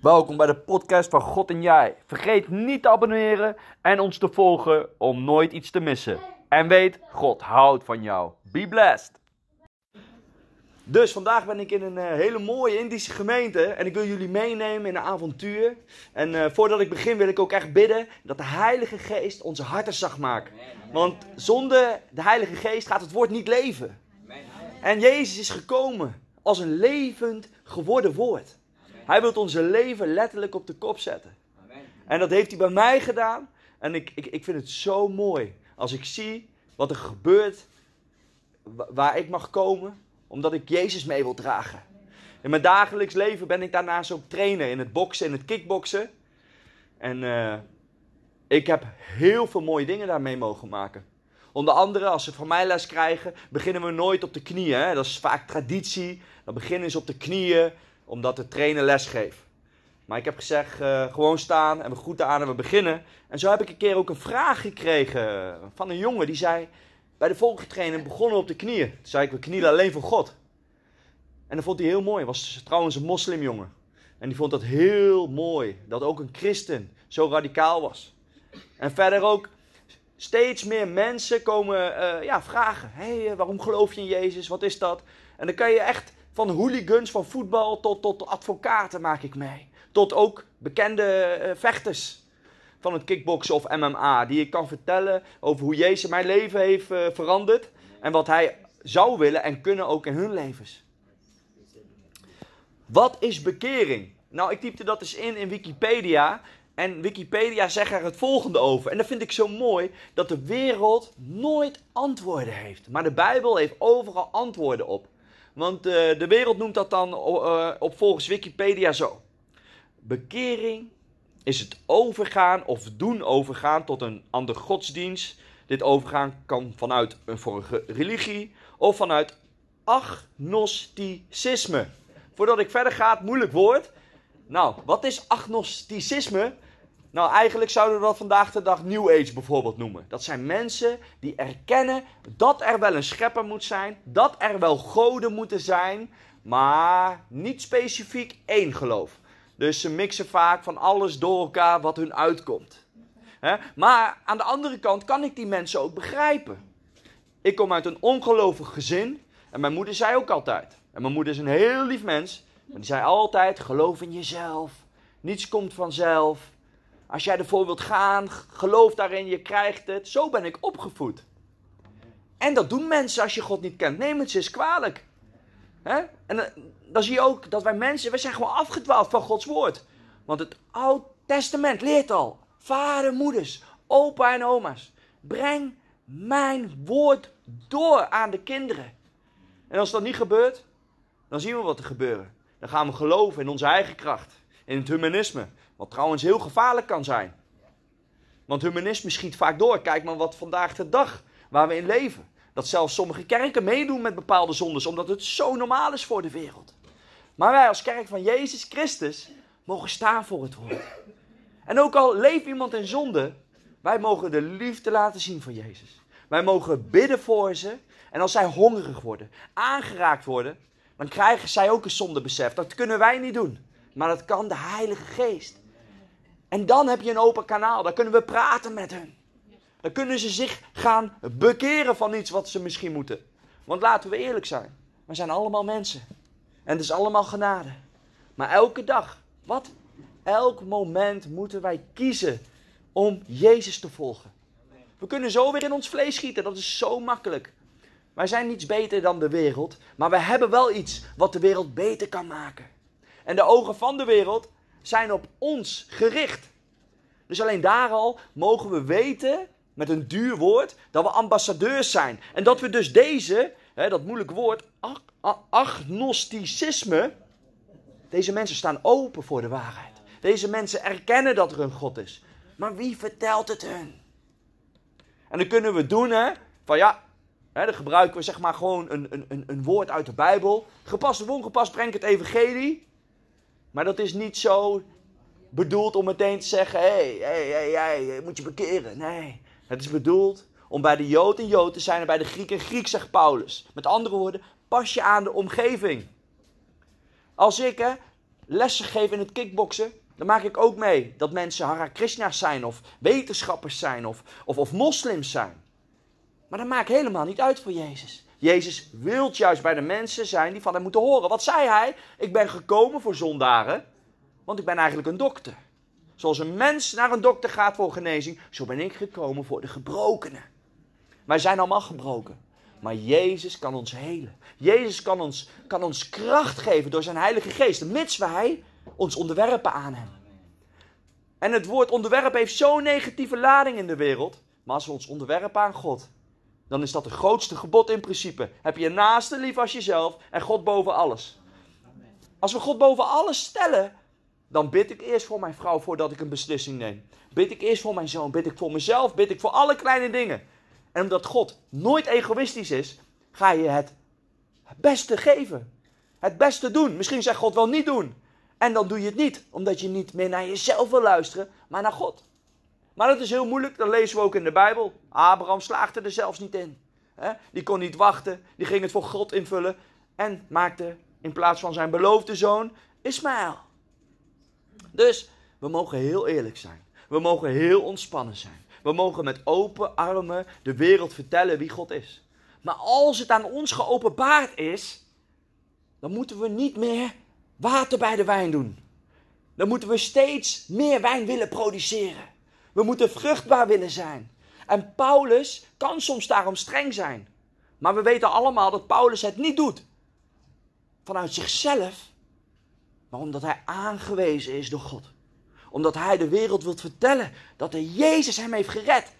Welkom bij de podcast van God en Jij. Vergeet niet te abonneren en ons te volgen om nooit iets te missen. En weet, God houdt van jou. Be blessed. Dus vandaag ben ik in een eh, hele mooie Indische gemeente en ik wil jullie meenemen in een avontuur. En eh, voordat ik begin wil ik ook echt bidden dat de Heilige Geest onze harten zacht maakt. Want zonder de Heilige Geest gaat het woord niet leven. En Jezus is gekomen als een levend geworden woord. Hij wil onze leven letterlijk op de kop zetten. En dat heeft hij bij mij gedaan. En ik, ik, ik vind het zo mooi als ik zie wat er gebeurt waar ik mag komen, omdat ik Jezus mee wil dragen. In mijn dagelijks leven ben ik daarnaast ook trainen in het boksen, in het kickboksen. En uh, ik heb heel veel mooie dingen daarmee mogen maken. Onder andere, als ze van mij les krijgen, beginnen we nooit op de knieën. Hè? Dat is vaak traditie. Dan beginnen ze op de knieën omdat de trainer les geeft. Maar ik heb gezegd, uh, gewoon staan en we groeten aan en we beginnen. En zo heb ik een keer ook een vraag gekregen van een jongen die zei... Bij de volgende trainer begonnen op de knieën. Toen zei ik, we knielen alleen voor God. En dat vond hij heel mooi. was trouwens een moslimjongen. En die vond dat heel mooi. Dat ook een christen zo radicaal was. En verder ook steeds meer mensen komen uh, ja, vragen. Hé, hey, waarom geloof je in Jezus? Wat is dat? En dan kan je echt van hooligans van voetbal tot, tot advocaten maak ik mee. Tot ook bekende uh, vechters van het kickboksen of MMA. Die ik kan vertellen over hoe Jezus mijn leven heeft uh, veranderd. En wat hij zou willen en kunnen ook in hun levens. Wat is bekering? Nou, ik typte dat eens in in Wikipedia. En Wikipedia zegt er het volgende over. En dat vind ik zo mooi dat de wereld nooit antwoorden heeft. Maar de Bijbel heeft overal antwoorden op. Want uh, de wereld noemt dat dan uh, op volgens Wikipedia zo. Bekering is het overgaan of doen overgaan tot een andere godsdienst. Dit overgaan kan vanuit een vorige religie of vanuit agnosticisme. Voordat ik verder ga, moeilijk woord. Nou, wat is agnosticisme? Nou, eigenlijk zouden we dat vandaag de dag New Age bijvoorbeeld noemen. Dat zijn mensen die erkennen dat er wel een schepper moet zijn, dat er wel goden moeten zijn, maar niet specifiek één geloof. Dus ze mixen vaak van alles door elkaar wat hun uitkomt. Maar aan de andere kant kan ik die mensen ook begrijpen. Ik kom uit een ongelovig gezin en mijn moeder zei ook altijd. En mijn moeder is een heel lief mens, maar die zei altijd: geloof in jezelf. Niets komt vanzelf. Als jij ervoor wilt gaan, geloof daarin, je krijgt het. Zo ben ik opgevoed. En dat doen mensen als je God niet kent. Neem het eens kwalijk. En dan zie je ook dat wij mensen, wij zijn gewoon afgedwaald van Gods woord. Want het Oud Testament leert al. Vader, moeders, opa en oma's. Breng mijn woord door aan de kinderen. En als dat niet gebeurt, dan zien we wat er gebeuren. Dan gaan we geloven in onze eigen kracht. In het humanisme. Wat trouwens heel gevaarlijk kan zijn. Want humanisme schiet vaak door. Kijk maar wat vandaag de dag waar we in leven. Dat zelfs sommige kerken meedoen met bepaalde zondes, omdat het zo normaal is voor de wereld. Maar wij als kerk van Jezus Christus mogen staan voor het woord. En ook al leeft iemand in zonde, wij mogen de liefde laten zien van Jezus. Wij mogen bidden voor ze. En als zij hongerig worden, aangeraakt worden, dan krijgen zij ook een zondebesef. Dat kunnen wij niet doen. Maar dat kan de Heilige Geest. En dan heb je een open kanaal. Dan kunnen we praten met hen. Dan kunnen ze zich gaan bekeren van iets wat ze misschien moeten. Want laten we eerlijk zijn. We zijn allemaal mensen. En het is allemaal genade. Maar elke dag, wat? Elk moment moeten wij kiezen om Jezus te volgen. We kunnen zo weer in ons vlees schieten. Dat is zo makkelijk. Wij zijn niets beter dan de wereld. Maar we hebben wel iets wat de wereld beter kan maken. En de ogen van de wereld zijn op ons gericht. Dus alleen daar al mogen we weten, met een duur woord, dat we ambassadeurs zijn. En dat we dus deze, hè, dat moeilijke woord, ag agnosticisme, deze mensen staan open voor de waarheid. Deze mensen erkennen dat er een God is. Maar wie vertelt het hun? En dan kunnen we doen, hè, van ja, hè, dan gebruiken we zeg maar gewoon een, een, een woord uit de Bijbel. Gepast of ongepast, breng het evangelie. Maar dat is niet zo bedoeld om meteen te zeggen: hé, hey, hey, moet je bekeren. Nee, het is bedoeld om bij de Jood een Jood te zijn en bij de Griek een Griek, zegt Paulus. Met andere woorden, pas je aan de omgeving. Als ik, lessen geef in het kickboksen, dan maak ik ook mee dat mensen Hare Krishna's zijn of wetenschappers zijn of, of moslims zijn. Maar dat maakt helemaal niet uit voor Jezus. Jezus wil juist bij de mensen zijn die van hem moeten horen. Wat zei hij? Ik ben gekomen voor zondaren, want ik ben eigenlijk een dokter. Zoals een mens naar een dokter gaat voor genezing, zo ben ik gekomen voor de gebrokenen. Wij zijn allemaal gebroken. Maar Jezus kan ons helen. Jezus kan ons, kan ons kracht geven door zijn Heilige Geest, mits wij ons onderwerpen aan Hem. En het woord onderwerp heeft zo'n negatieve lading in de wereld. Maar als we ons onderwerpen aan God, dan is dat het grootste gebod in principe. Heb je naaste lief als jezelf en God boven alles. Als we God boven alles stellen, dan bid ik eerst voor mijn vrouw voordat ik een beslissing neem. Bid ik eerst voor mijn zoon, bid ik voor mezelf, bid ik voor alle kleine dingen. En omdat God nooit egoïstisch is, ga je het beste geven. Het beste doen. Misschien zegt God wel niet doen. En dan doe je het niet, omdat je niet meer naar jezelf wil luisteren, maar naar God. Maar dat is heel moeilijk, dat lezen we ook in de Bijbel. Abraham slaagde er zelfs niet in. Die kon niet wachten, die ging het voor God invullen en maakte in plaats van zijn beloofde zoon Ismaël. Dus we mogen heel eerlijk zijn. We mogen heel ontspannen zijn. We mogen met open armen de wereld vertellen wie God is. Maar als het aan ons geopenbaard is, dan moeten we niet meer water bij de wijn doen. Dan moeten we steeds meer wijn willen produceren. We moeten vruchtbaar willen zijn. En Paulus kan soms daarom streng zijn. Maar we weten allemaal dat Paulus het niet doet vanuit zichzelf, maar omdat hij aangewezen is door God. Omdat hij de wereld wil vertellen dat de Jezus hem heeft gered.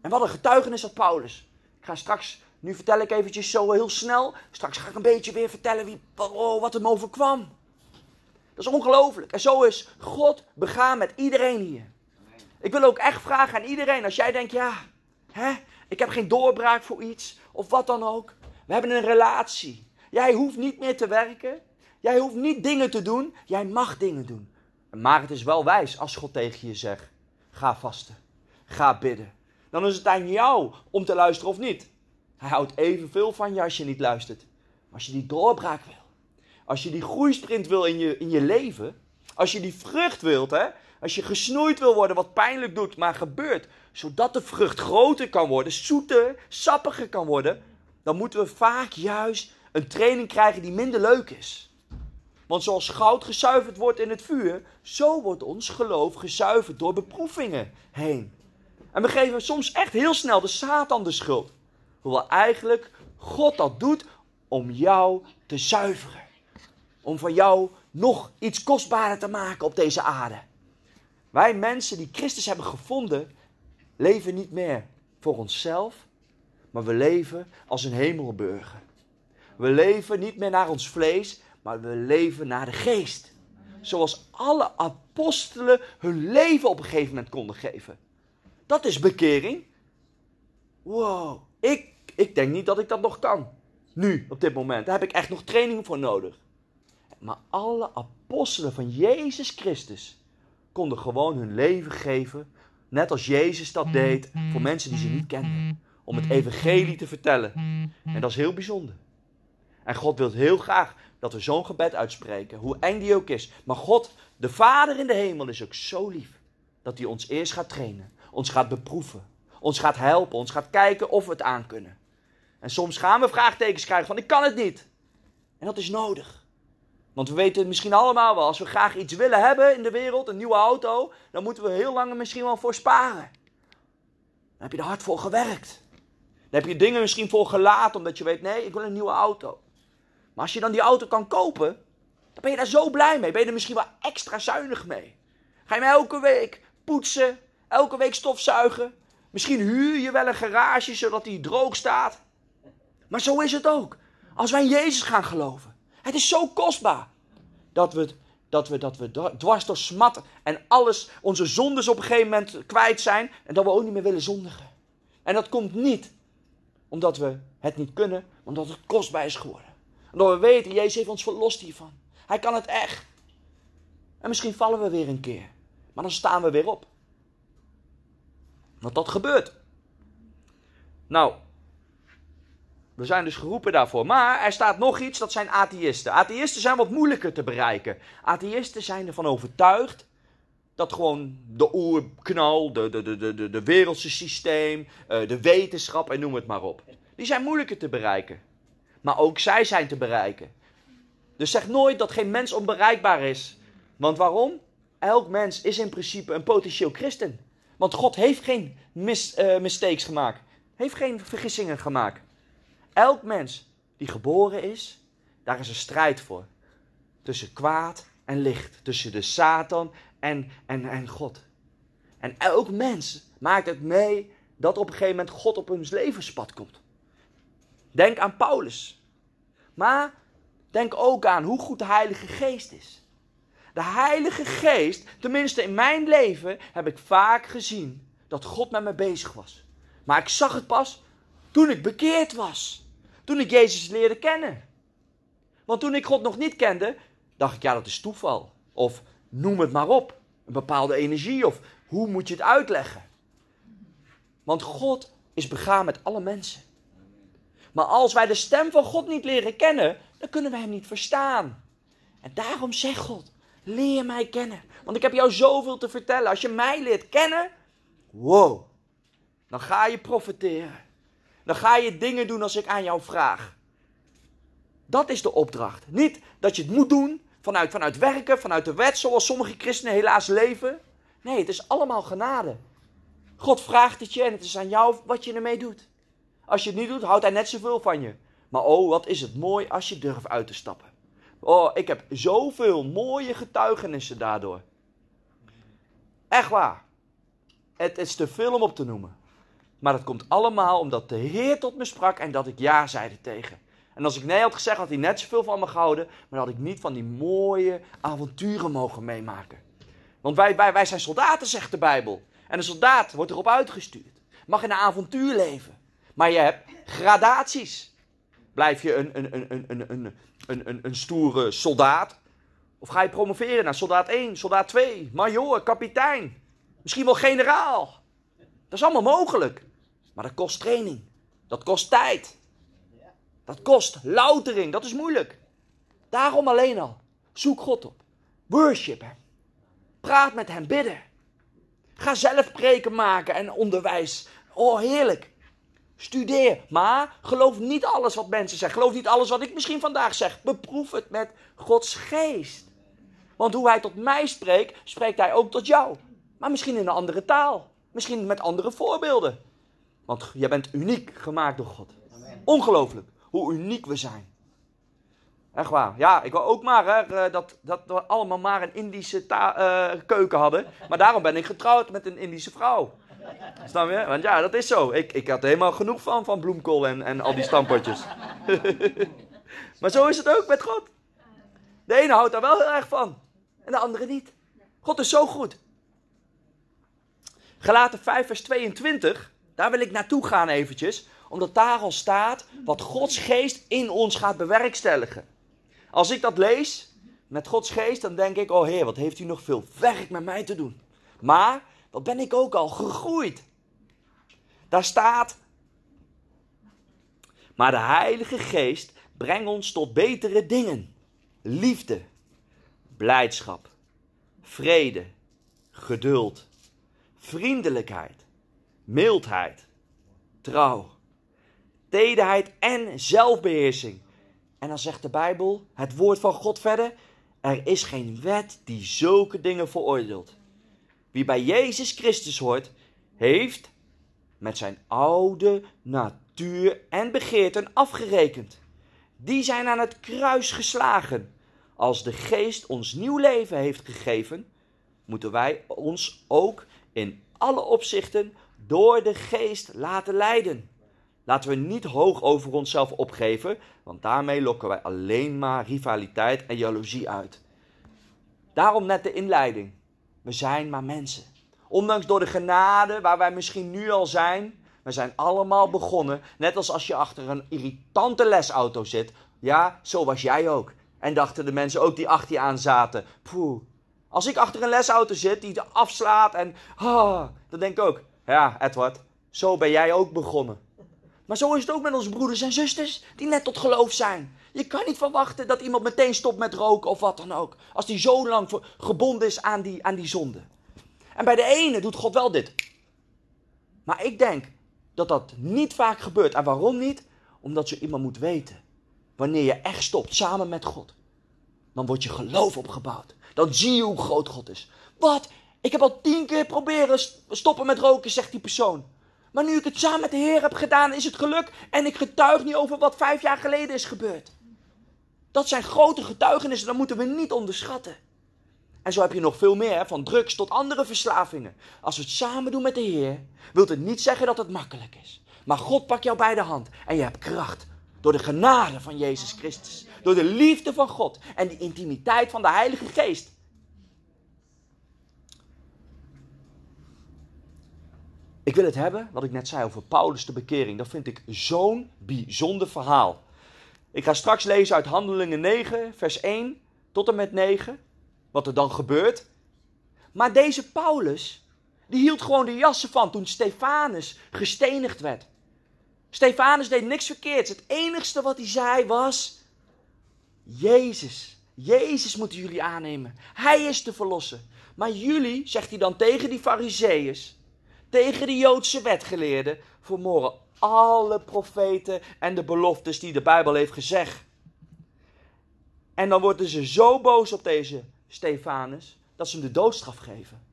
En wat een getuigenis had Paulus. Ik ga straks, nu vertel ik eventjes zo heel snel. Straks ga ik een beetje weer vertellen wie, oh, wat hem overkwam. Dat is ongelooflijk. En zo is God begaan met iedereen hier. Ik wil ook echt vragen aan iedereen, als jij denkt, ja, hè, ik heb geen doorbraak voor iets, of wat dan ook. We hebben een relatie. Jij hoeft niet meer te werken. Jij hoeft niet dingen te doen. Jij mag dingen doen. Maar het is wel wijs als God tegen je zegt: ga vasten. Ga bidden. Dan is het aan jou om te luisteren of niet. Hij houdt evenveel van je als je niet luistert. Maar als je die doorbraak wil. Als je die groeisprint wil in je, in je leven. Als je die vrucht wilt, hè. Als je gesnoeid wil worden, wat pijnlijk doet, maar gebeurt. Zodat de vrucht groter kan worden, zoeter, sappiger kan worden. Dan moeten we vaak juist een training krijgen die minder leuk is. Want zoals goud gezuiverd wordt in het vuur, zo wordt ons geloof gezuiverd door beproevingen heen. En we geven soms echt heel snel de Satan de schuld. Hoewel eigenlijk God dat doet om jou te zuiveren. Om van jou nog iets kostbaarder te maken op deze aarde. Wij mensen die Christus hebben gevonden, leven niet meer voor onszelf, maar we leven als een hemelburger. We leven niet meer naar ons vlees, maar we leven naar de geest. Zoals alle apostelen hun leven op een gegeven moment konden geven. Dat is bekering. Wow, ik, ik denk niet dat ik dat nog kan. Nu, op dit moment. Daar heb ik echt nog training voor nodig. Maar alle apostelen van Jezus Christus konden gewoon hun leven geven. Net als Jezus dat deed voor mensen die ze niet kenden. Om het evangelie te vertellen. En dat is heel bijzonder. En God wil heel graag dat we zo'n gebed uitspreken, hoe eng die ook is. Maar God, de Vader in de hemel, is ook zo lief dat hij ons eerst gaat trainen, ons gaat beproeven, ons gaat helpen, ons gaat kijken of we het aan kunnen. En soms gaan we vraagtekens krijgen van ik kan het niet. En dat is nodig. Want we weten het misschien allemaal wel, als we graag iets willen hebben in de wereld, een nieuwe auto, dan moeten we heel lang misschien wel voor sparen. Dan heb je er hard voor gewerkt. Dan heb je dingen misschien voor gelaten, omdat je weet, nee, ik wil een nieuwe auto. Maar als je dan die auto kan kopen, dan ben je daar zo blij mee. Ben je er misschien wel extra zuinig mee. Ga je hem elke week poetsen, elke week stofzuigen. Misschien huur je wel een garage zodat die droog staat. Maar zo is het ook. Als wij in Jezus gaan geloven. Het is zo kostbaar dat we, dat we, dat we dwars door smat en alles, onze zondes op een gegeven moment kwijt zijn. En dat we ook niet meer willen zondigen. En dat komt niet omdat we het niet kunnen, omdat het kostbaar is geworden. Omdat we weten, Jezus heeft ons verlost hiervan. Hij kan het echt. En misschien vallen we weer een keer. Maar dan staan we weer op. Want dat gebeurt. Nou, We zijn dus geroepen daarvoor. Maar er staat nog iets, dat zijn atheïsten. Atheïsten zijn wat moeilijker te bereiken. Atheïsten zijn ervan overtuigd dat gewoon de oerknal, de, de, de, de, de wereldse systeem, eh, de wetenschap en noem het maar op. Die zijn moeilijker te bereiken. Maar ook zij zijn te bereiken. Dus zeg nooit dat geen mens onbereikbaar is. Want waarom? Elk mens is in principe een potentieel christen. Want God heeft geen mis, uh, mistakes gemaakt. Heeft geen vergissingen gemaakt. Elk mens die geboren is, daar is een strijd voor. Tussen kwaad en licht. Tussen de Satan en, en, en God. En elk mens maakt het mee dat op een gegeven moment God op hun levenspad komt. Denk aan Paulus. Maar denk ook aan hoe goed de Heilige Geest is. De Heilige Geest, tenminste in mijn leven, heb ik vaak gezien dat God met me bezig was. Maar ik zag het pas toen ik bekeerd was. Toen ik Jezus leerde kennen. Want toen ik God nog niet kende, dacht ik, ja, dat is toeval. Of noem het maar op. Een bepaalde energie. Of hoe moet je het uitleggen? Want God is begaan met alle mensen. Maar als wij de stem van God niet leren kennen, dan kunnen wij hem niet verstaan. En daarom zegt God: leer mij kennen. Want ik heb jou zoveel te vertellen. Als je mij leert kennen, wow, dan ga je profiteren. Dan ga je dingen doen als ik aan jou vraag. Dat is de opdracht. Niet dat je het moet doen vanuit, vanuit werken, vanuit de wet, zoals sommige christenen helaas leven. Nee, het is allemaal genade. God vraagt het je en het is aan jou wat je ermee doet. Als je het niet doet, houdt hij net zoveel van je. Maar oh, wat is het mooi als je durft uit te stappen. Oh, ik heb zoveel mooie getuigenissen daardoor. Echt waar. Het is te veel om op te noemen. Maar dat komt allemaal omdat de Heer tot me sprak en dat ik ja zeide tegen. En als ik nee had gezegd, had hij net zoveel van me gehouden. Maar had ik niet van die mooie avonturen mogen meemaken. Want wij, wij, wij zijn soldaten, zegt de Bijbel. En een soldaat wordt erop uitgestuurd. Mag in een avontuur leven. Maar je hebt gradaties. Blijf je een, een, een, een, een, een, een, een stoere soldaat? Of ga je promoveren naar soldaat 1, soldaat 2, major, kapitein? Misschien wel generaal. Dat is allemaal mogelijk. Maar dat kost training. Dat kost tijd. Dat kost loutering. Dat is moeilijk. Daarom alleen al. Zoek God op. Worship hem. Praat met hem, bidden. Ga zelf preken maken en onderwijs. Oh, heerlijk. Studeer. Maar geloof niet alles wat mensen zeggen. Geloof niet alles wat ik misschien vandaag zeg. Beproef het met Gods geest. Want hoe hij tot mij spreekt, spreekt hij ook tot jou. Maar misschien in een andere taal. Misschien met andere voorbeelden. Want jij bent uniek gemaakt door God. Ongelooflijk hoe uniek we zijn. Echt waar. Ja, ik wil ook maar hè, eh, dat, dat we allemaal maar een Indische uh, keuken hadden. Maar daarom ben ik getrouwd met een Indische vrouw. Snap je? Want ja, dat is zo. Ik, ik had er helemaal genoeg van, van bloemkool en, en al die stampotjes. maar zo is het ook met God. De ene houdt daar wel heel erg van. En de andere niet. God is zo goed. Gelaten 5 vers 22. Daar wil ik naartoe gaan eventjes. Omdat daar al staat wat Gods geest in ons gaat bewerkstelligen. Als ik dat lees met Gods geest, dan denk ik, oh Heer, wat heeft u nog veel werk met mij te doen. Maar, wat ben ik ook al gegroeid. Daar staat, maar de Heilige Geest brengt ons tot betere dingen. Liefde, blijdschap, vrede, geduld, vriendelijkheid, mildheid, trouw, tederheid en zelfbeheersing. En dan zegt de Bijbel, het woord van God verder, er is geen wet die zulke dingen veroordeelt. Wie bij Jezus Christus hoort, heeft met zijn oude natuur en begeerten afgerekend. Die zijn aan het kruis geslagen. Als de geest ons nieuw leven heeft gegeven, moeten wij ons ook in alle opzichten door de geest laten leiden. Laten we niet hoog over onszelf opgeven, want daarmee lokken wij alleen maar rivaliteit en jaloezie uit. Daarom net de inleiding. We zijn maar mensen. Ondanks door de genade waar wij misschien nu al zijn, we zijn allemaal begonnen, net als als je achter een irritante lesauto zit. Ja, zo was jij ook. En dachten de mensen ook die achter je aan zaten. Poeh. Als ik achter een lesauto zit die afslaat en... Oh, dan denk ik ook, ja, Edward, zo ben jij ook begonnen. Maar zo is het ook met onze broeders en zusters die net tot geloof zijn. Je kan niet verwachten dat iemand meteen stopt met roken of wat dan ook. Als die zo lang gebonden is aan die, aan die zonde. En bij de ene doet God wel dit. Maar ik denk dat dat niet vaak gebeurt. En waarom niet? Omdat zo iemand moet weten. Wanneer je echt stopt samen met God. Dan wordt je geloof opgebouwd. Dan zie je hoe groot God is. Wat? Ik heb al tien keer proberen stoppen met roken, zegt die persoon. Maar nu ik het samen met de Heer heb gedaan, is het geluk. En ik getuig niet over wat vijf jaar geleden is gebeurd. Dat zijn grote getuigenissen, dat moeten we niet onderschatten. En zo heb je nog veel meer, van drugs tot andere verslavingen. Als we het samen doen met de Heer, wil het niet zeggen dat het makkelijk is. Maar God pakt jou bij de hand en je hebt kracht. Door de genade van Jezus Christus. Door de liefde van God en de intimiteit van de Heilige Geest. Ik wil het hebben, wat ik net zei over Paulus de bekering. Dat vind ik zo'n bijzonder verhaal. Ik ga straks lezen uit Handelingen 9, vers 1 tot en met 9. Wat er dan gebeurt. Maar deze Paulus, die hield gewoon de jassen van toen Stefanus gestenigd werd. Stefanus deed niks verkeerds. Het enigste wat hij zei was: Jezus, Jezus moeten jullie aannemen. Hij is te verlossen. Maar jullie, zegt hij dan tegen die Fariseeërs, tegen de Joodse wetgeleerden, vermoren alle profeten en de beloftes die de Bijbel heeft gezegd. En dan worden ze zo boos op deze Stefanus dat ze hem de doodstraf geven.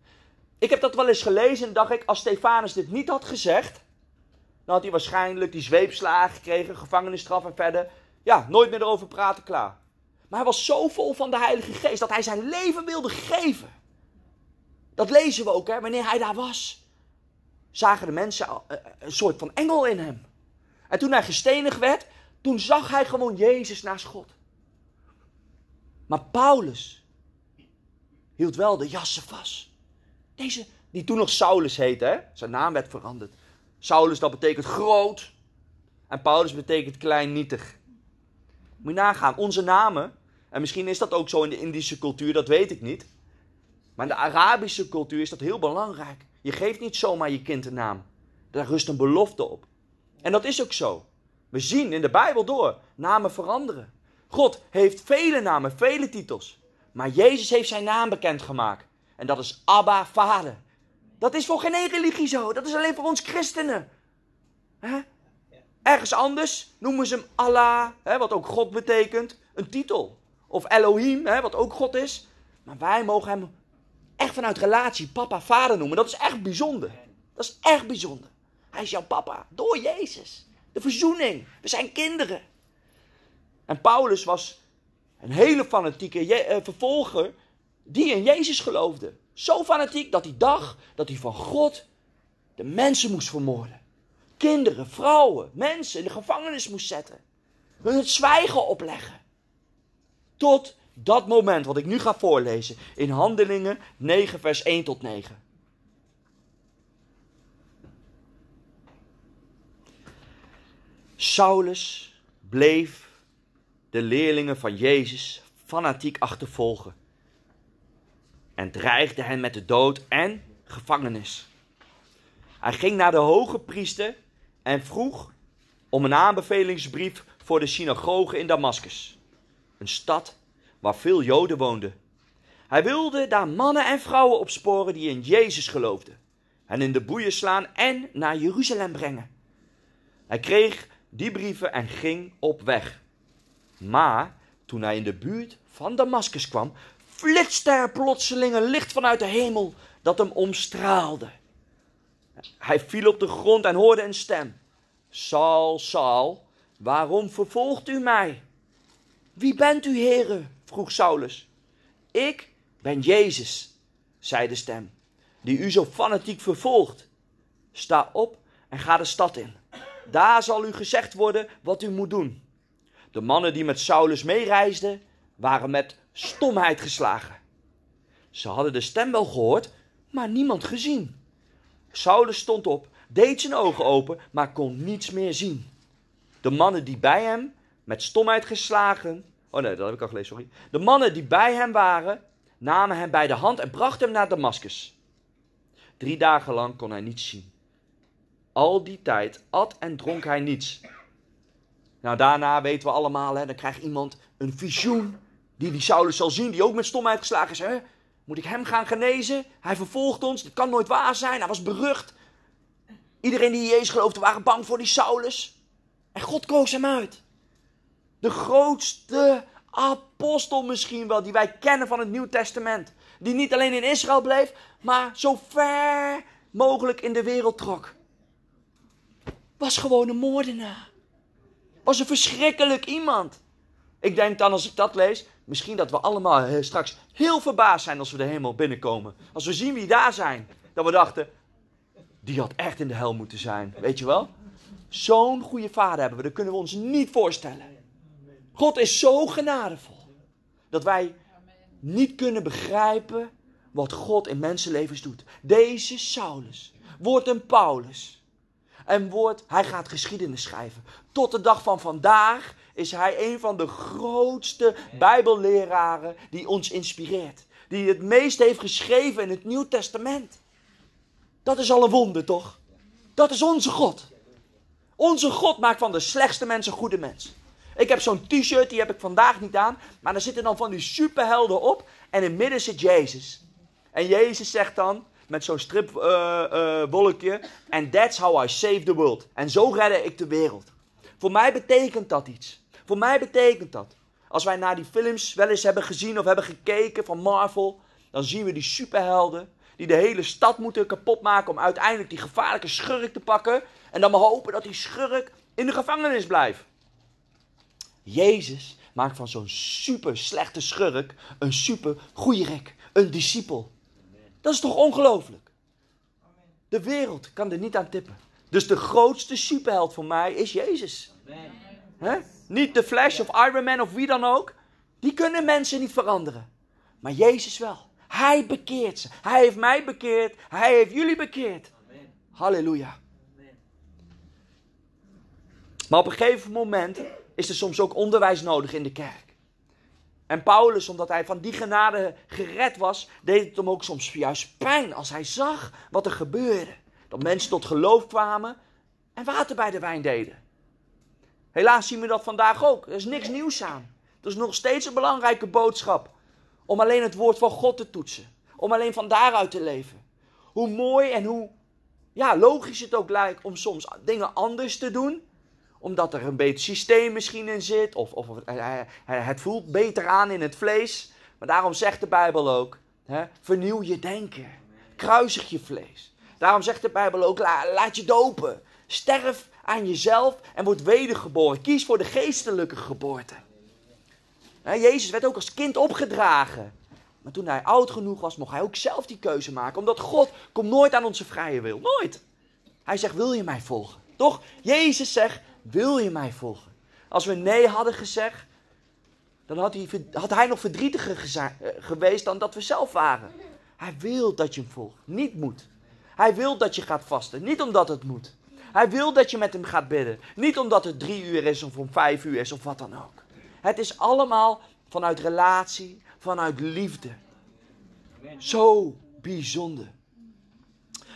Ik heb dat wel eens gelezen en dacht ik, als Stefanus dit niet had gezegd, dan had hij waarschijnlijk die zweepslagen gekregen, gevangenisstraf en verder. Ja, nooit meer erover praten, klaar. Maar hij was zo vol van de Heilige Geest dat hij zijn leven wilde geven. Dat lezen we ook, hè, wanneer hij daar was zagen de mensen eh, een soort van engel in hem. En toen hij gestenigd werd, toen zag hij gewoon Jezus naast God. Maar Paulus hield wel de jassen vast. Deze, die toen nog Saulus heette, hè? zijn naam werd veranderd. Saulus, dat betekent groot. En Paulus betekent klein, nietig. Moet je nagaan, onze namen, en misschien is dat ook zo in de Indische cultuur, dat weet ik niet. Maar in de Arabische cultuur is dat heel belangrijk. Je geeft niet zomaar je kind een naam. Daar rust een belofte op. En dat is ook zo. We zien in de Bijbel door namen veranderen. God heeft vele namen, vele titels. Maar Jezus heeft zijn naam bekendgemaakt. En dat is Abba, Vader. Dat is voor geen religie zo. Dat is alleen voor ons christenen. Ergens anders noemen ze hem Allah, wat ook God betekent, een titel. Of Elohim, wat ook God is. Maar wij mogen hem echt vanuit relatie papa, vader noemen. Dat is echt bijzonder. Dat is echt bijzonder. Hij is jouw papa door Jezus. De verzoening. We zijn kinderen. En Paulus was een hele fanatieke eh, vervolger die in Jezus geloofde. Zo fanatiek dat hij dacht dat hij van God de mensen moest vermoorden. Kinderen, vrouwen, mensen in de gevangenis moest zetten. Hun het zwijgen opleggen. Tot dat moment wat ik nu ga voorlezen in Handelingen 9, vers 1 tot 9. Saulus bleef de leerlingen van Jezus fanatiek achtervolgen en dreigde hen met de dood en gevangenis. Hij ging naar de hoge priester en vroeg om een aanbevelingsbrief voor de synagoge in Damascus, een stad waar veel Joden woonden. Hij wilde daar mannen en vrouwen opsporen die in Jezus geloofden, hen in de boeien slaan en naar Jeruzalem brengen. Hij kreeg die brieven en ging op weg. Maar toen hij in de buurt van Damascus kwam, flitste er plotseling een licht vanuit de hemel dat hem omstraalde. Hij viel op de grond en hoorde een stem. Saul, Saul, waarom vervolgt u mij? Wie bent u, heren? Vroeg Saulus. Ik ben Jezus, zei de stem, die u zo fanatiek vervolgt. Sta op en ga de stad in. Daar zal u gezegd worden wat u moet doen. De mannen die met Saulus meereisden, waren met stomheid geslagen. Ze hadden de stem wel gehoord, maar niemand gezien. Saulus stond op, deed zijn ogen open, maar kon niets meer zien. De mannen die bij hem, met stomheid geslagen, Oh nee, dat heb ik al gelezen, sorry. De mannen die bij hem waren, namen hem bij de hand en brachten hem naar Damascus. Drie dagen lang kon hij niets zien. Al die tijd at en dronk hij niets. Nou, daarna weten we allemaal, hè, dan krijgt iemand een visioen die die Saulus zal zien, die ook met stomheid geslagen is. Hè? Moet ik hem gaan genezen? Hij vervolgt ons, dit kan nooit waar zijn, hij was berucht. Iedereen die in Jezus geloofde waren bang voor die Saulus. En God koos hem uit. De grootste apostel misschien wel, die wij kennen van het Nieuw Testament. Die niet alleen in Israël bleef, maar zo ver mogelijk in de wereld trok. Was gewoon een moordenaar. Was een verschrikkelijk iemand. Ik denk dan als ik dat lees, misschien dat we allemaal eh, straks heel verbaasd zijn als we de hemel binnenkomen. Als we zien wie daar zijn. Dat we dachten, die had echt in de hel moeten zijn. Weet je wel? Zo'n goede vader hebben we, dat kunnen we ons niet voorstellen. God is zo genadevol. Dat wij niet kunnen begrijpen wat God in mensenlevens doet. Deze Saulus wordt een Paulus. En wordt, hij gaat geschiedenis schrijven. Tot de dag van vandaag is hij een van de grootste Bijbelleraren die ons inspireert. Die het meest heeft geschreven in het Nieuw Testament. Dat is al een wonder, toch? Dat is onze God. Onze God maakt van de slechtste mensen goede mensen. Ik heb zo'n t-shirt, die heb ik vandaag niet aan. Maar daar zitten dan van die superhelden op. En in het midden zit Jezus. En Jezus zegt dan, met zo'n stripwolkje. Uh, uh, And that's how I save the world. En zo redde ik de wereld. Voor mij betekent dat iets. Voor mij betekent dat. Als wij naar die films wel eens hebben gezien of hebben gekeken van Marvel. Dan zien we die superhelden. Die de hele stad moeten kapotmaken om uiteindelijk die gevaarlijke schurk te pakken. En dan maar hopen dat die schurk in de gevangenis blijft. Jezus maakt van zo'n super slechte schurk een super goeierik, een discipel. Dat is toch ongelooflijk? De wereld kan er niet aan tippen. Dus de grootste superheld voor mij is Jezus. He? Niet de Flash of Iron Man of wie dan ook. Die kunnen mensen niet veranderen. Maar Jezus wel. Hij bekeert ze. Hij heeft mij bekeerd. Hij heeft jullie bekeerd. Halleluja. Maar op een gegeven moment is er soms ook onderwijs nodig in de kerk. En Paulus, omdat hij van die genade gered was, deed het hem ook soms juist pijn als hij zag wat er gebeurde. Dat mensen tot geloof kwamen en water bij de wijn deden. Helaas zien we dat vandaag ook. Er is niks nieuws aan. Dat is nog steeds een belangrijke boodschap. Om alleen het woord van God te toetsen. Om alleen van daaruit te leven. Hoe mooi en hoe ja, logisch het ook lijkt om soms dingen anders te doen omdat er een beter systeem misschien in zit. Of, of het voelt beter aan in het vlees. Maar daarom zegt de Bijbel ook: hè, vernieuw je denken. Kruisig je vlees. Daarom zegt de Bijbel ook: laat je dopen. Sterf aan jezelf en word wedergeboren. Kies voor de geestelijke geboorte. Jezus werd ook als kind opgedragen. Maar toen hij oud genoeg was, mocht hij ook zelf die keuze maken. Omdat God komt nooit aan onze vrije wil. Nooit. Hij zegt, wil je mij volgen? Toch? Jezus zegt, wil je mij volgen? Als we nee hadden gezegd, dan had hij, had hij nog verdrietiger eh, geweest dan dat we zelf waren. Hij wil dat je hem volgt, niet moet. Hij wil dat je gaat vasten, niet omdat het moet. Hij wil dat je met hem gaat bidden, niet omdat het drie uur is of om vijf uur is of wat dan ook. Het is allemaal vanuit relatie, vanuit liefde. Zo bijzonder.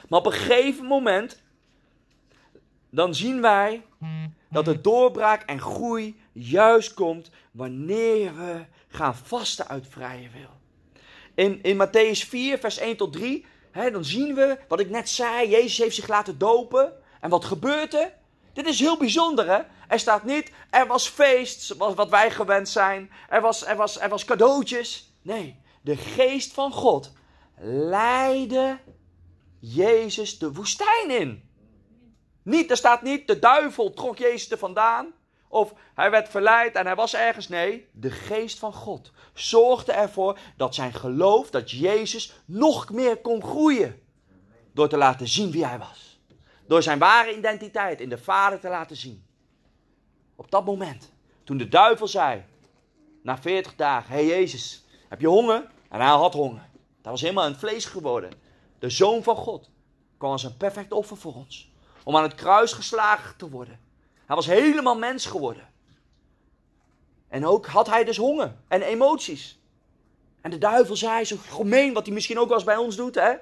Maar op een gegeven moment, dan zien wij dat de doorbraak en groei juist komt wanneer we gaan vasten uit vrije wil. In, in Matthäus 4, vers 1 tot 3, hè, dan zien we wat ik net zei. Jezus heeft zich laten dopen. En wat gebeurt er? Dit is heel bijzonder, hè? Er staat niet, er was feest, wat wij gewend zijn. Er was, er was, er was cadeautjes. Nee, de geest van God leidde Jezus de woestijn in. Niet, er staat niet, de duivel trok Jezus er vandaan. Of hij werd verleid en hij was ergens. Nee, de geest van God zorgde ervoor dat zijn geloof, dat Jezus nog meer kon groeien. Door te laten zien wie hij was. Door zijn ware identiteit in de Vader te laten zien. Op dat moment, toen de duivel zei, na 40 dagen, hé hey Jezus, heb je honger? En hij had honger. Dat was helemaal een vlees geworden. De Zoon van God kwam als een perfect offer voor ons om aan het kruis geslagen te worden. Hij was helemaal mens geworden. En ook had hij dus honger en emoties. En de duivel zei, zo gemeen wat hij misschien ook wel eens bij ons doet, hè?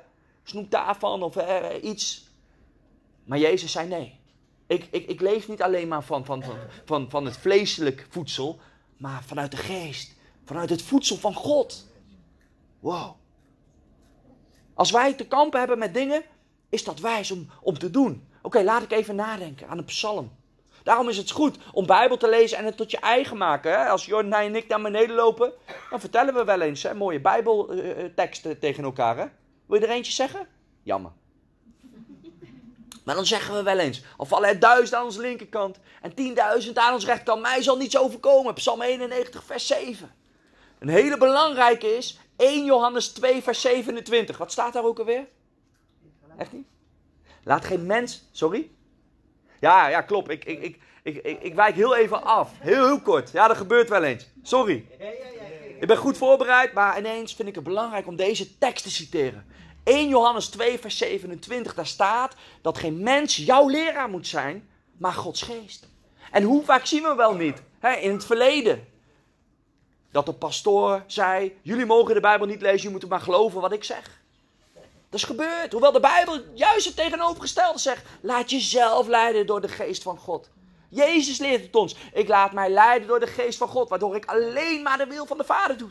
Snoep daarvan of iets. Maar Jezus zei nee. Ik, ik, ik leef niet alleen maar van, van, van, van, van het vleeselijk voedsel, maar vanuit de geest. Vanuit het voedsel van God. Wow. Als wij te kampen hebben met dingen, is dat wijs om, om te doen. Oké, laat ik even nadenken aan een psalm. Daarom is het goed om Bijbel te lezen en het tot je eigen maken. Hè? Als Jordan en ik naar beneden lopen, dan vertellen we wel eens mooie Bijbelteksten tegen elkaar. Hè? Wil je er eentje zeggen? Jammer. Maar dan zeggen we wel eens: al vallen er duizend aan onze linkerkant en tienduizend aan ons rechterkant, mij zal niets overkomen. Psalm 91, vers 7. Een hele belangrijke is 1 Johannes 2, vers 27. Wat staat daar ook alweer? Echt niet? Laat geen mens. Sorry? Ja, ja, klopt. Ik, ik, ik, ik, ik, wijk heel even af. Heel, heel kort. Ja, dat gebeurt wel eens. Sorry. Ik ben goed voorbereid, maar ineens vind ik het belangrijk om deze tekst te citeren. 1 Johannes 2, vers 27, daar staat dat geen mens jouw leraar moet zijn, maar Gods geest. En hoe vaak zien we wel niet, hè, in het verleden, dat de pastoor zei: Jullie mogen de Bijbel niet lezen, je moet maar geloven wat ik zeg. Dat is gebeurd. Hoewel de Bijbel juist het tegenovergestelde zegt: Laat jezelf leiden door de geest van God. Jezus leert het ons. Ik laat mij leiden door de geest van God, waardoor ik alleen maar de wil van de Vader doe.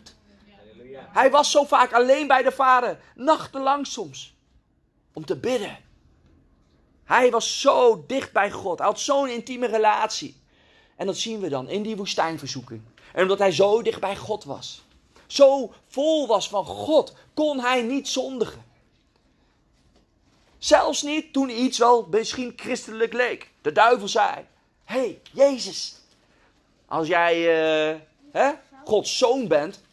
Hij was zo vaak alleen bij de Vader, nachtenlang soms, om te bidden. Hij was zo dicht bij God. Hij had zo'n intieme relatie. En dat zien we dan in die woestijnverzoeking. En omdat hij zo dicht bij God was, zo vol was van God, kon hij niet zondigen. Zelfs niet toen iets wel misschien christelijk leek. De duivel zei: Hé, hey, Jezus, als jij uh, hè, Gods zoon bent.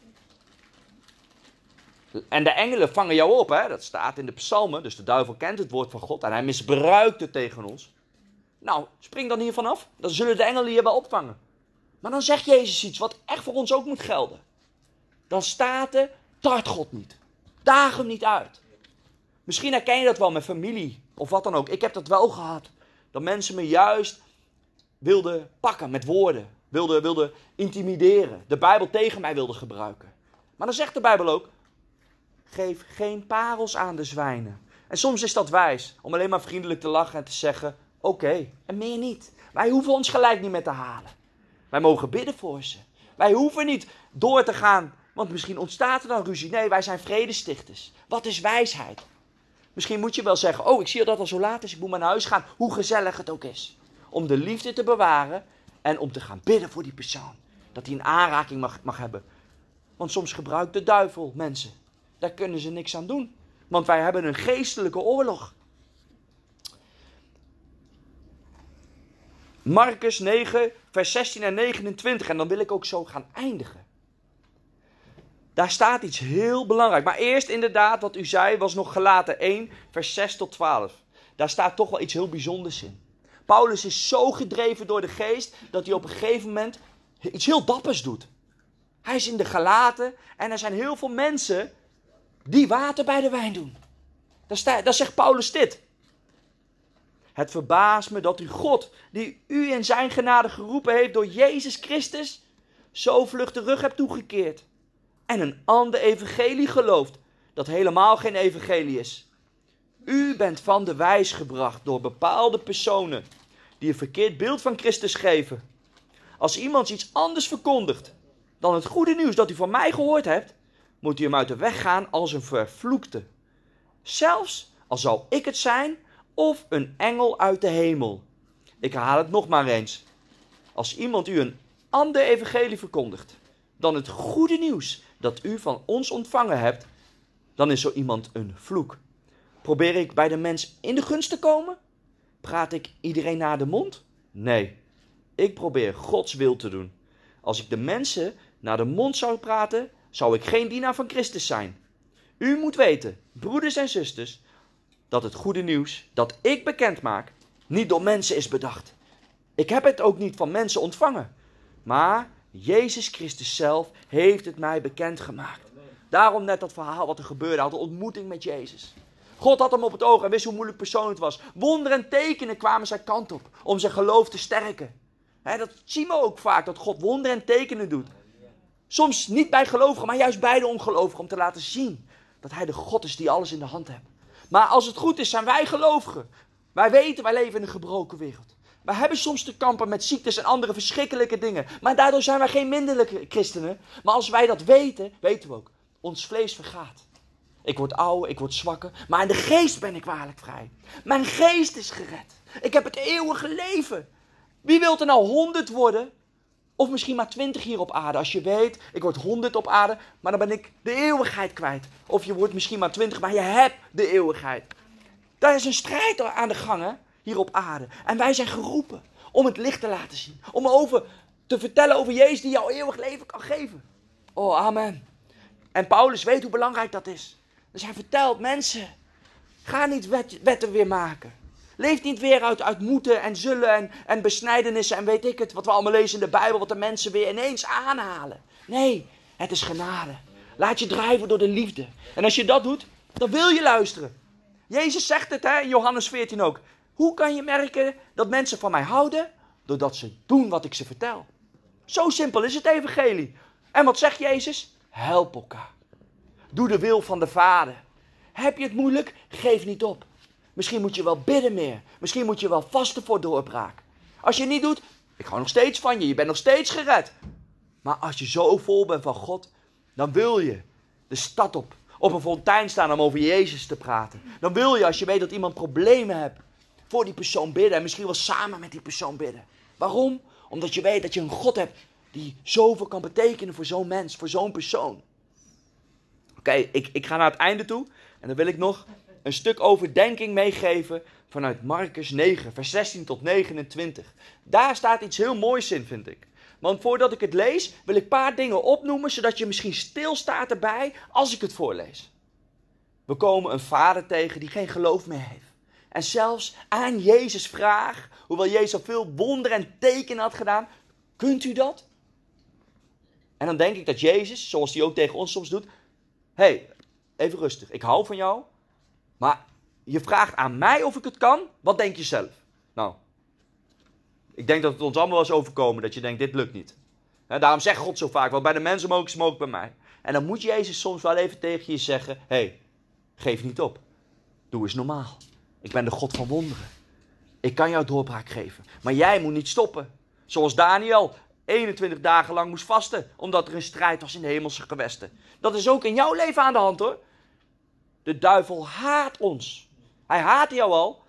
En de engelen vangen jou op, hè? dat staat in de psalmen. Dus de duivel kent het woord van God en hij misbruikt het tegen ons. Nou, spring dan hiervan af. Dan zullen de engelen je wel opvangen. Maar dan zegt Jezus iets wat echt voor ons ook moet gelden. Dan staat er, tart God niet. Daag hem niet uit. Misschien herken je dat wel met familie of wat dan ook. Ik heb dat wel gehad. Dat mensen me juist wilden pakken met woorden. Wilden, wilden intimideren. De Bijbel tegen mij wilden gebruiken. Maar dan zegt de Bijbel ook: geef geen parels aan de zwijnen. En soms is dat wijs om alleen maar vriendelijk te lachen en te zeggen: oké, en meer niet. Wij hoeven ons gelijk niet meer te halen. Wij mogen bidden voor ze. Wij hoeven niet door te gaan, want misschien ontstaat er dan ruzie. Nee, wij zijn vredestichters. Wat is wijsheid? Misschien moet je wel zeggen: Oh, ik zie dat al zo laat is, ik moet maar naar huis gaan. Hoe gezellig het ook is. Om de liefde te bewaren en om te gaan bidden voor die persoon. Dat hij een aanraking mag, mag hebben. Want soms gebruikt de duivel mensen. Daar kunnen ze niks aan doen. Want wij hebben een geestelijke oorlog. Marcus 9, vers 16 en 29. En dan wil ik ook zo gaan eindigen. Daar staat iets heel belangrijk. Maar eerst inderdaad, wat u zei, was nog gelaten 1, vers 6 tot 12. Daar staat toch wel iets heel bijzonders in. Paulus is zo gedreven door de geest dat hij op een gegeven moment iets heel dappers doet. Hij is in de gelaten en er zijn heel veel mensen die water bij de wijn doen. Daar, daar zegt Paulus dit. Het verbaast me dat u God, die u in zijn genade geroepen heeft door Jezus Christus, zo vlug de rug hebt toegekeerd. En een ander evangelie gelooft, dat helemaal geen evangelie is. U bent van de wijs gebracht door bepaalde personen die een verkeerd beeld van Christus geven. Als iemand iets anders verkondigt dan het goede nieuws dat u van mij gehoord hebt, moet u hem uit de weg gaan als een vervloekte. Zelfs al zou ik het zijn of een engel uit de hemel. Ik herhaal het nog maar eens. Als iemand u een ander evangelie verkondigt dan het goede nieuws dat u van ons ontvangen hebt, dan is zo iemand een vloek. Probeer ik bij de mens in de gunst te komen? Praat ik iedereen naar de mond? Nee, ik probeer Gods wil te doen. Als ik de mensen naar de mond zou praten, zou ik geen dienaar van Christus zijn. U moet weten, broeders en zusters, dat het goede nieuws dat ik bekend maak niet door mensen is bedacht. Ik heb het ook niet van mensen ontvangen, maar Jezus Christus zelf heeft het mij bekendgemaakt. Daarom net dat verhaal wat er gebeurde, had een ontmoeting met Jezus. God had hem op het oog en wist hoe moeilijk persoon het was. Wonderen en tekenen kwamen zijn kant op om zijn geloof te sterken. dat zien we ook vaak, dat God wonderen en tekenen doet. Soms niet bij gelovigen, maar juist bij de ongelovigen. Om te laten zien dat hij de God is die alles in de hand heeft. Maar als het goed is, zijn wij gelovigen. Wij weten, wij leven in een gebroken wereld. Wij hebben soms te kampen met ziektes en andere verschrikkelijke dingen. Maar daardoor zijn wij geen minderlijke christenen. Maar als wij dat weten, weten we ook, ons vlees vergaat. Ik word ouder, ik word zwakker, maar in de geest ben ik waarlijk vrij. Mijn geest is gered. Ik heb het eeuwige leven. Wie wil er nou honderd worden? Of misschien maar twintig hier op aarde. Als je weet, ik word honderd op aarde, maar dan ben ik de eeuwigheid kwijt. Of je wordt misschien maar twintig, maar je hebt de eeuwigheid. Daar is een strijd aan de gang, hè? Hier op aarde. En wij zijn geroepen om het licht te laten zien. Om over te vertellen over Jezus die jouw eeuwig leven kan geven. Oh, amen. En Paulus weet hoe belangrijk dat is. Dus hij vertelt mensen, ga niet wetten weer maken. Leef niet weer uit, uit moeten en zullen en, en besnijdenissen en weet ik het, wat we allemaal lezen in de Bijbel, wat de mensen weer ineens aanhalen. Nee, het is genade. Laat je drijven door de liefde. En als je dat doet, dan wil je luisteren. Jezus zegt het hè, in Johannes 14 ook. Hoe kan je merken dat mensen van mij houden? Doordat ze doen wat ik ze vertel. Zo simpel is het evangelie. En wat zegt Jezus? Help elkaar. Doe de wil van de Vader. Heb je het moeilijk? Geef niet op. Misschien moet je wel bidden meer. Misschien moet je wel vasten voor doorbraak. Als je het niet doet, ik hou nog steeds van je. Je bent nog steeds gered. Maar als je zo vol bent van God, dan wil je de stad op. Op een fontein staan om over Jezus te praten. Dan wil je, als je weet dat iemand problemen hebt, voor die persoon bidden. En misschien wel samen met die persoon bidden. Waarom? Omdat je weet dat je een God hebt die zoveel kan betekenen voor zo'n mens, voor zo'n persoon. Oké, ik, ik ga naar het einde toe. En dan wil ik nog een stuk overdenking meegeven vanuit Marcus 9, vers 16 tot 29. Daar staat iets heel moois in, vind ik. Want voordat ik het lees, wil ik een paar dingen opnoemen, zodat je misschien stilstaat erbij als ik het voorlees. We komen een vader tegen die geen geloof meer heeft. En zelfs aan Jezus vraag, hoewel Jezus al veel wonderen en tekenen had gedaan, kunt u dat? En dan denk ik dat Jezus, zoals hij ook tegen ons soms doet, hey, even rustig, ik hou van jou, maar je vraagt aan mij of ik het kan, wat denk je zelf? Nou, ik denk dat het ons allemaal wel is overkomen dat je denkt, dit lukt niet. Daarom zegt God zo vaak, wat bij de mensen mogelijk is, mogelijk bij mij. En dan moet Jezus soms wel even tegen je zeggen, hey, geef niet op. Doe eens normaal. Ik ben de God van wonderen. Ik kan jou doorbraak geven. Maar jij moet niet stoppen. Zoals Daniel 21 dagen lang moest vasten. Omdat er een strijd was in de hemelse gewesten. Dat is ook in jouw leven aan de hand hoor. De duivel haat ons. Hij haat jou al.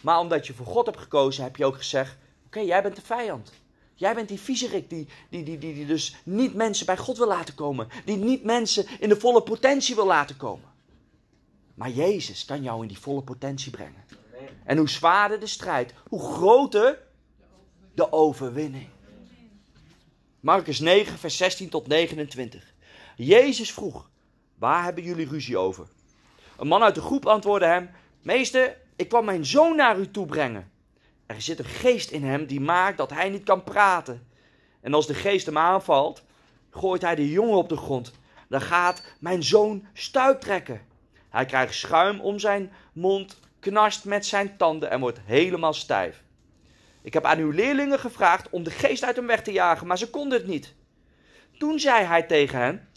Maar omdat je voor God hebt gekozen, heb je ook gezegd: Oké, jij bent de vijand. Jij bent die viezerik die, die, die, die, die dus niet mensen bij God wil laten komen. Die niet mensen in de volle potentie wil laten komen. Maar Jezus kan jou in die volle potentie brengen. En hoe zwaarder de strijd, hoe groter de overwinning. Marcus 9, vers 16 tot 29. Jezus vroeg: Waar hebben jullie ruzie over? Een man uit de groep antwoordde hem: Meester, ik kwam mijn zoon naar u toe brengen. Er zit een geest in hem die maakt dat hij niet kan praten. En als de geest hem aanvalt, gooit hij de jongen op de grond. Dan gaat mijn zoon stuiptrekken. Hij krijgt schuim om zijn mond, knarst met zijn tanden en wordt helemaal stijf. Ik heb aan uw leerlingen gevraagd om de geest uit hem weg te jagen, maar ze konden het niet. Toen zei hij tegen hen: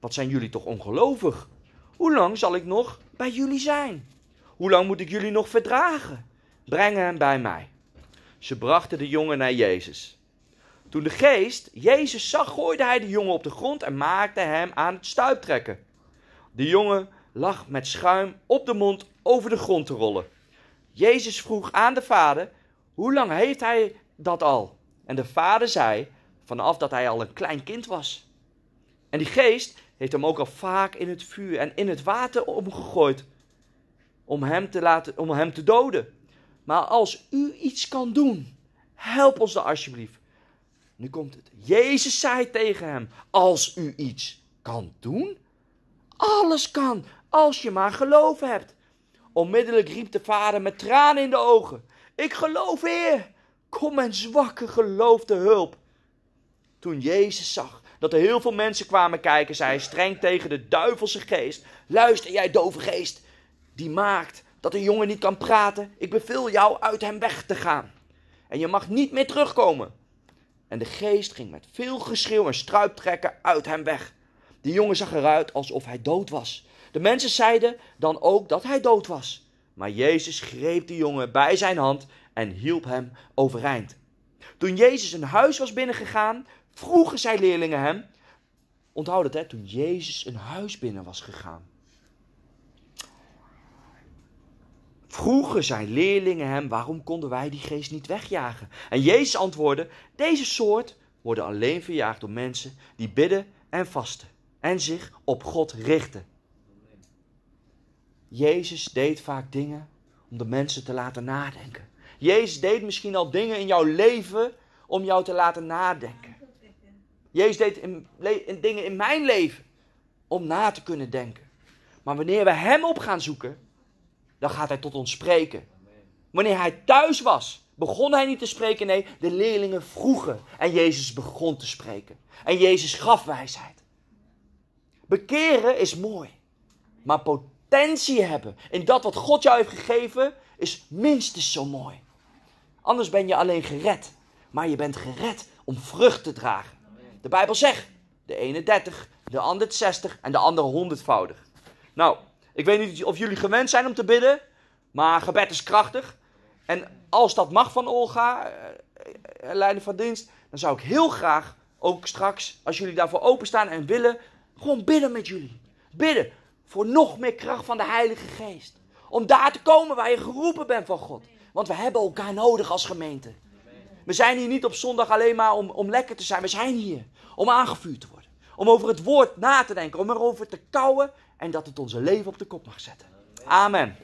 Wat zijn jullie toch ongelovig? Hoe lang zal ik nog bij jullie zijn? Hoe lang moet ik jullie nog verdragen? Breng hem bij mij. Ze brachten de jongen naar Jezus. Toen de geest Jezus zag, gooide hij de jongen op de grond en maakte hem aan het stuiptrekken. De jongen lag met schuim op de mond over de grond te rollen. Jezus vroeg aan de vader: Hoe lang heeft hij dat al? En de vader zei: Vanaf dat hij al een klein kind was. En die geest heeft hem ook al vaak in het vuur en in het water omgegooid. Om hem te, laten, om hem te doden. Maar als u iets kan doen, help ons dan alsjeblieft. Nu komt het. Jezus zei tegen hem: Als u iets kan doen, alles kan als je maar geloof hebt. Onmiddellijk riep de vader met tranen in de ogen: Ik geloof, Heer. Kom mijn zwakke geloofde hulp. Toen Jezus zag dat er heel veel mensen kwamen kijken, zei hij streng tegen de duivelse geest: Luister, jij dove geest, die maakt dat de jongen niet kan praten. Ik beveel jou uit hem weg te gaan. En je mag niet meer terugkomen. En de geest ging met veel geschreeuw en struiptrekken uit hem weg. De jongen zag eruit alsof hij dood was. De mensen zeiden dan ook dat hij dood was. Maar Jezus greep de jongen bij zijn hand en hielp hem overeind. Toen Jezus een huis was binnengegaan, vroegen zijn leerlingen hem. Onthoud het, hè, toen Jezus een huis binnen was gegaan. Vroegen zijn leerlingen hem: waarom konden wij die geest niet wegjagen? En Jezus antwoordde: deze soort worden alleen verjaagd door mensen die bidden en vasten en zich op God richten. Jezus deed vaak dingen om de mensen te laten nadenken. Jezus deed misschien al dingen in jouw leven om jou te laten nadenken. Jezus deed in, in, dingen in mijn leven om na te kunnen denken. Maar wanneer we Hem op gaan zoeken, dan gaat Hij tot ons spreken. Wanneer Hij thuis was, begon Hij niet te spreken. Nee, de leerlingen vroegen en Jezus begon te spreken. En Jezus gaf wijsheid. Bekeren is mooi, maar potentie hebben in dat wat God jou heeft gegeven is minstens zo mooi. Anders ben je alleen gered, maar je bent gered om vrucht te dragen. De Bijbel zegt, de ene 30, de ander 60 en de andere honderdvoudig. Nou, ik weet niet of jullie gewend zijn om te bidden, maar gebed is krachtig. En als dat mag van Olga, eh, eh, leider van dienst, dan zou ik heel graag ook straks, als jullie daarvoor openstaan en willen, gewoon bidden met jullie. Bidden voor nog meer kracht van de Heilige Geest. Om daar te komen waar je geroepen bent van God. Want we hebben elkaar nodig als gemeente. We zijn hier niet op zondag alleen maar om, om lekker te zijn. We zijn hier om aangevuurd te worden. Om over het woord na te denken. Om erover te kouwen. En dat het onze leven op de kop mag zetten. Amen.